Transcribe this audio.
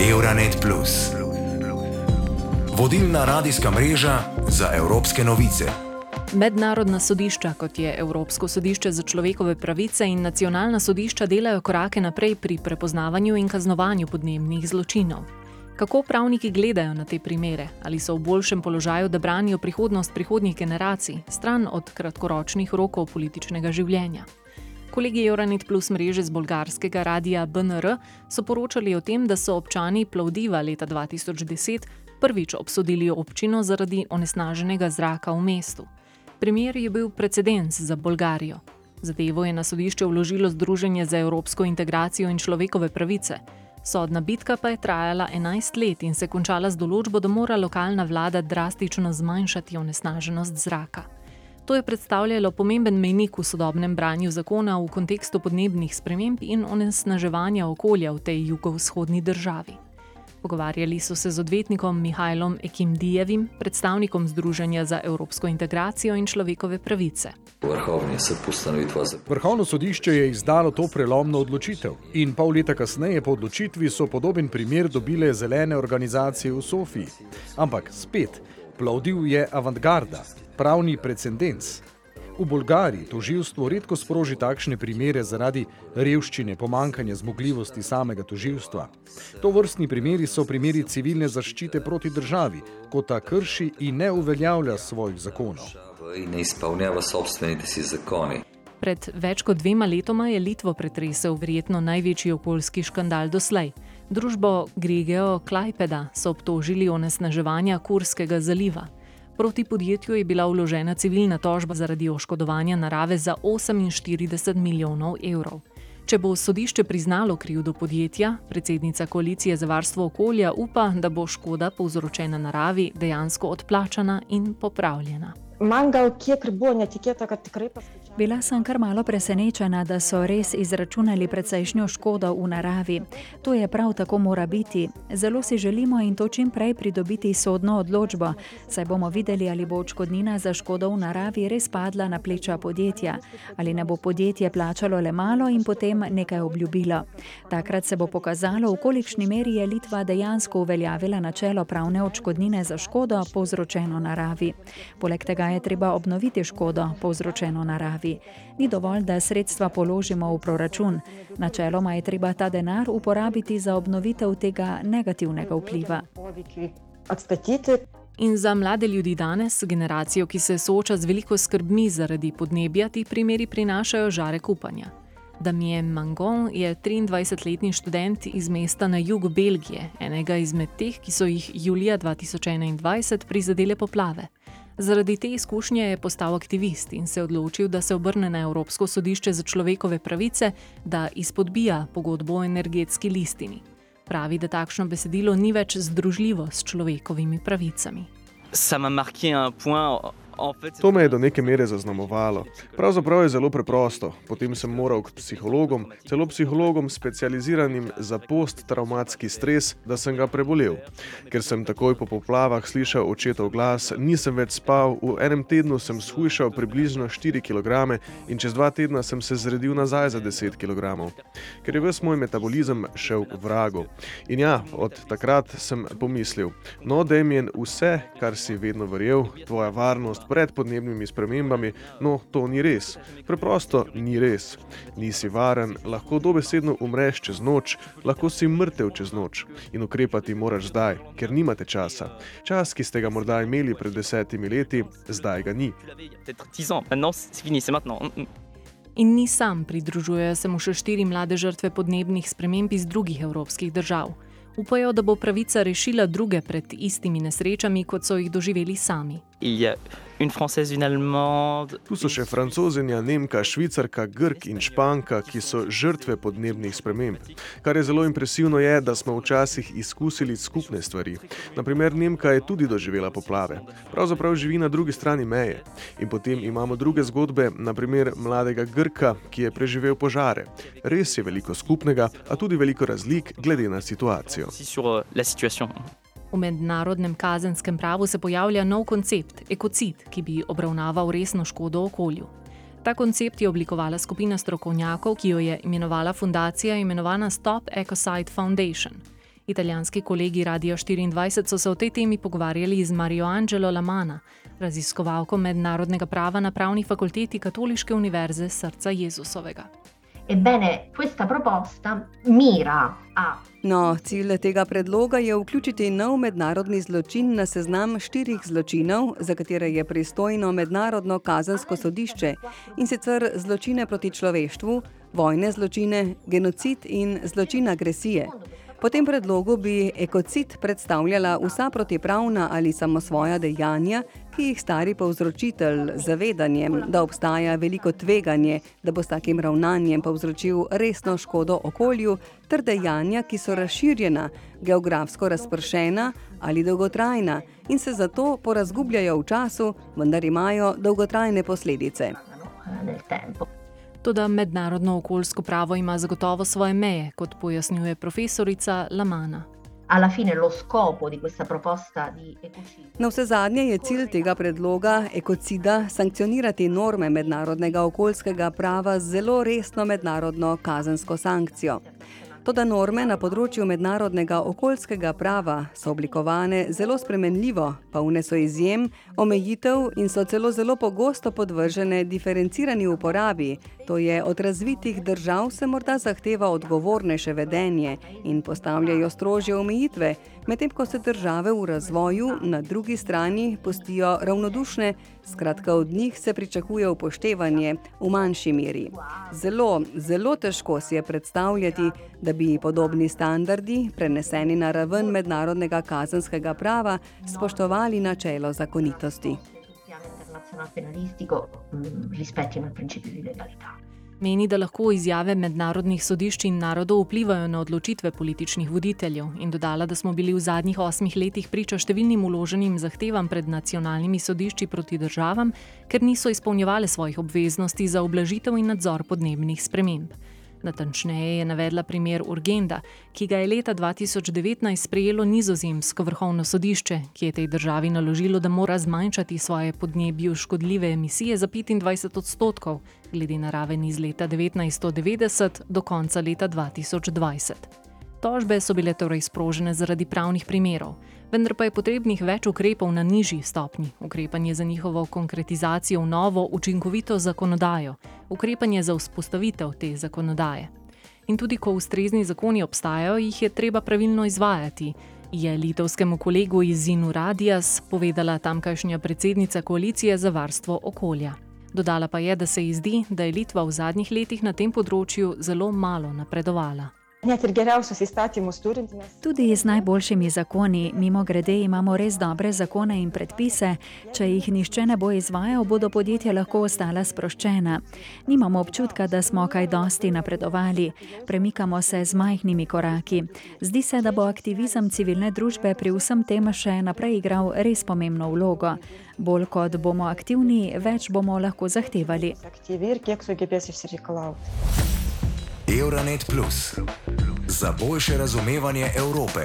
Euronet. Vodilna radijska mreža za evropske novice. Mednarodna sodišča, kot je Evropsko sodišče za človekove pravice in nacionalna sodišča, delajo korake naprej pri prepoznavanju in kaznovanju podnebnih zločinov. Kako pravniki gledajo na te primere? Ali so v boljšem položaju, da branijo prihodnost prihodnjih generacij, stran od kratkoročnih rokov političnega življenja? Kolegi Euronet Plus mreže z bolgarskega radia BNR so poročali o tem, da so občani Plovdiva leta 2010 prvič obsodili občino zaradi onesnaženega zraka v mestu. Primer je bil precedens za Bolgarijo. Zadevo je na sodišče vložilo Združenje za evropsko integracijo in človekove pravice. Sodna bitka pa je trajala 11 let in se končala z določbo, da mora lokalna vlada drastično zmanjšati onesnaženost zraka. To je predstavljalo pomemben mejnik v sodobnem branju zakona v kontekstu podnebnih sprememb in onesnaževanja okolja v tej jugovzhodni državi. Pogovarjali so se z odvetnikom Mihajlom Ekimdijevim, predstavnikom Združenja za evropsko integracijo in človekove pravice. Vrhovno sodišče je izdalo to prelomno odločitev in pol leta kasneje po odločitvi so podoben primer dobile zelene organizacije v Sofiji. Ampak spet, Plovdiv je avantgarda, pravni precedens. V Bolgariji toživstvo redko sproži takšne primere zaradi revščine, pomankanja zmogljivosti samega toživstva. To vrstni primeri so primeri civilne zaščite proti državi, ko ta krši in ne uveljavlja svojih zakonov. Ne izpolnjava sobstvenite si zakoni. Pred več kot dvema letoma je Litvo pretresel verjetno največji okoljski škandal doslej. Družbo Grigeo Klajpeda so obtožili onesnaževanja Kurskega zaliva. Proti podjetju je bila vložena civilna tožba zaradi oškodovanja narave za 48 milijonov evrov. Če bo sodišče priznalo krivdo podjetja, predsednica koalicije za varstvo okolja upa, da bo škoda povzročena naravi dejansko odplačana in popravljena. Mangal, kiek buvo netikėta, kad tikrai paskaičiavo. Bila sem kar malo presenečena, da so res izračunali precejšnjo škodo v naravi. To je prav tako mora biti. Zelo si želimo in to čim prej pridobiti sodno odločbo, saj bomo videli, ali bo odškodnina za škodo v naravi res padla na pleča podjetja, ali ne bo podjetje plačalo le malo in potem nekaj obljubilo. Takrat se bo pokazalo, v kolikšni meri je Litva dejansko uveljavila načelo pravne odškodnine za škodo povzročeno naravi. Poleg tega je treba obnoviti škodo povzročeno naravi. Ni dovolj, da sredstva položimo v proračun. Načeloma je treba ta denar uporabiti za obnovitev tega negativnega vpliva. In za mlade ljudi danes, generacijo, ki se sooča z veliko skrbmi zaradi podnebja, ti primeri prinašajo žarek upanja. Damien Mangon je 23-letni študent iz mesta na jugu Belgije, enega izmed teh, ki so jih julija 2021 prizadele poplave. Zaradi te izkušnje je postal aktivist in se odločil, da se obrne na Evropsko sodišče za človekove pravice, da izpodbija pogodbo o energetski listini. Pravi, da takšno besedilo ni več združljivo s človekovimi pravicami. Ça m'a marqué un point To me je do neke mere zaznamovalo. Pravzaprav je zelo preprosto. Potem sem moral k psihologom, celo psihologom specializiranim za posttraumatski stres, da sem ga prebolel. Ker sem takoj po poplavah slišal očetov glas, nisem več spal, v enem tednu sem shujšal približno 4 kg in čez dva tedna sem se zredil nazaj za 10 kg. Ker je ves moj metabolizem šel k vragu. In ja, od takrat sem pomislil, no, Damien, vse, kar si vedno verjel, tvoja varnost, pred podnebnimi spremembami, no to ni res. Preprosto ni res. Nisi varen, lahko dobesedno umreš čez noč, lahko si mrtev čez noč in ukrepati moraš zdaj, ker nimate časa. Čas, ki ste ga morda imeli pred desetimi leti, zdaj ga ni. In ni sam, pridružujejo se mu še štiri mlade žrtve podnebnih sprememb iz drugih evropskih držav. Upajo, da bo pravica rešila druge pred istimi nesrečami, kot so jih doživeli sami. Une française, une allemande. Tu so še francozinja, nemka, švicarka, grk in španka, ki so žrtve podnebnih sprememb. Kar je zelo impresivno, je, da smo včasih izkusili skupne stvari. Naprimer, Nemka je tudi doživela poplave. Pravzaprav živi na drugi strani meje. In potem imamo druge zgodbe, naprimer mladega Grka, ki je preživel požare. Res je veliko skupnega, a tudi veliko razlik glede na situacijo. V mednarodnem kazenskem pravu se pojavlja nov koncept, ekocid, ki bi obravnaval resno škodo okolju. Ta koncept je oblikovala skupina strokovnjakov, ki jo je imenovala fundacija imenovana Stop Ecocide Foundation. Italijanski kolegi Radio 24 so se o tej temi pogovarjali z Mario Angelo Lamana, raziskovalko mednarodnega prava na pravni fakulteti Katoliške univerze Srca Jezusovega. Ebbene, questa proposta mira a No, cilj tega predloga je vključiti nov mednarodni zločin na seznam štirih zločinov, za katere je pristojno mednarodno kazensko sodišče in sicer zločine proti človeštvu, vojne zločine, genocid in zločin agresije. Po tem predlogu bi ekocid predstavljala vsa protipravna ali samosvoja dejanja, ki jih stari povzročitelj z zavedanjem, da obstaja veliko tveganje, da bo s takim ravnanjem povzročil resno škodo okolju, ter dejanja, ki so razširjena, geografsko razpršena ali dolgotrajna in se zato porazgubljajo v času, vendar imajo dolgotrajne posledice. Toda mednarodno okoljsko pravo ima zagotovo svoje meje, kot pojasnjuje profesorica Lamana. Alla fine lo scopo di questa proposta di ecocidio Na vse zadnje je cilj tega predloga ekocida sankcionirati norme mednarodnega okoljskega prava z zelo resno mednarodno kazensko sankcijo. Toda norme na področju mednarodnega okoljskega prava so oblikovane zelo spremenljivo, polne so izjem, omejitev in so celo zelo pogosto podvržene diferencirani uporabi, to je od razvitih držav se morda zahteva odgovornejše vedenje in postavljajo strožje omejitve, medtem ko se države v razvoju na drugi strani pustijo ravnodušne, skratka od njih se pričakuje upoštevanje v manjši meri. Zelo, zelo težko si je predstavljati, da bi podobni standardi, preneseni na raven mednarodnega kazenskega prava, spoštovali načelo zakonitosti. Internazionale penalistico mh, rispettino il principio di legalità. Meni, da lahko izjave mednarodnih sodišč in narodov vplivajo na odločitve političnih voditeljev in dodala, da smo bili v zadnjih osmih letih priča številnim uloženim zahtevam pred nacionalnimi sodišči proti državam, ker niso izpolnjevale svojih obveznosti za oblažitev in nadzor podnebnih sprememb. Natančneje je navedla primer Urgenda, ki ga je leta 2019 sprejelo nizozemsko vrhovno sodišče, ki je tej državi naložilo, da mora zmanjšati svoje podnebju škodljive emisije za 25 odstotkov, glede na raven iz leta 1990 do konca leta 2020. Tožbe so bile torej sprožene zaradi pravnih primerov, vendar pa je potrebnih več ukrepov na nižji stopnji: ukrepanje za njihovo konkretizacijo v novo, učinkovito zakonodajo, ukrepanje za vzpostavitev te zakonodaje. In tudi ko ustrezni zakoni obstajajo, jih je treba pravilno izvajati, je litovskemu kolegu iz Zinu Radijas povedala tamkajšnja predsednica koalicije za varstvo okolja. Dodala pa je, da se ji zdi, da je Litva v zadnjih letih na tem področju zelo malo napredovala. Net ir geriausius įstatymus turint, mes Tudi z najboljšimi zakoni, mimo grede, imamo res dobre zakone in predpise. Če jih nišče ne bo izvajal, bodo podjetja lahko ostala sproščena. Nimamo občutka, da smo kaj dosti napredovali. Premikamo se z majhnimi koraki. Zdi se, da bo aktivizem civilne družbe pri vsem tem še naprej igral res pomembno vlogo. Bolj kot bomo aktivni, več bomo lahko zahtevali. aktyvi ir kiek sugebės išsireikalauti. Euronet Plus za boljše razumevanje Evrope.